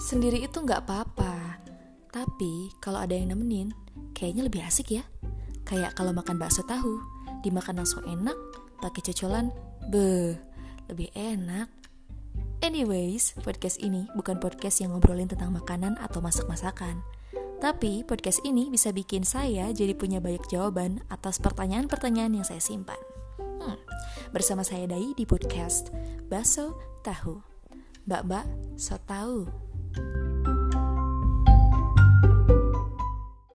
Sendiri itu nggak apa-apa, tapi kalau ada yang nemenin, kayaknya lebih asik ya. Kayak kalau makan bakso tahu, dimakan langsung enak, pakai cocolan, beh, lebih enak. Anyways, podcast ini bukan podcast yang ngobrolin tentang makanan atau masak-masakan. Tapi podcast ini bisa bikin saya jadi punya banyak jawaban atas pertanyaan-pertanyaan yang saya simpan. Hmm, bersama saya Dai di podcast Baso Tahu. Mbak-mbak, so tahu.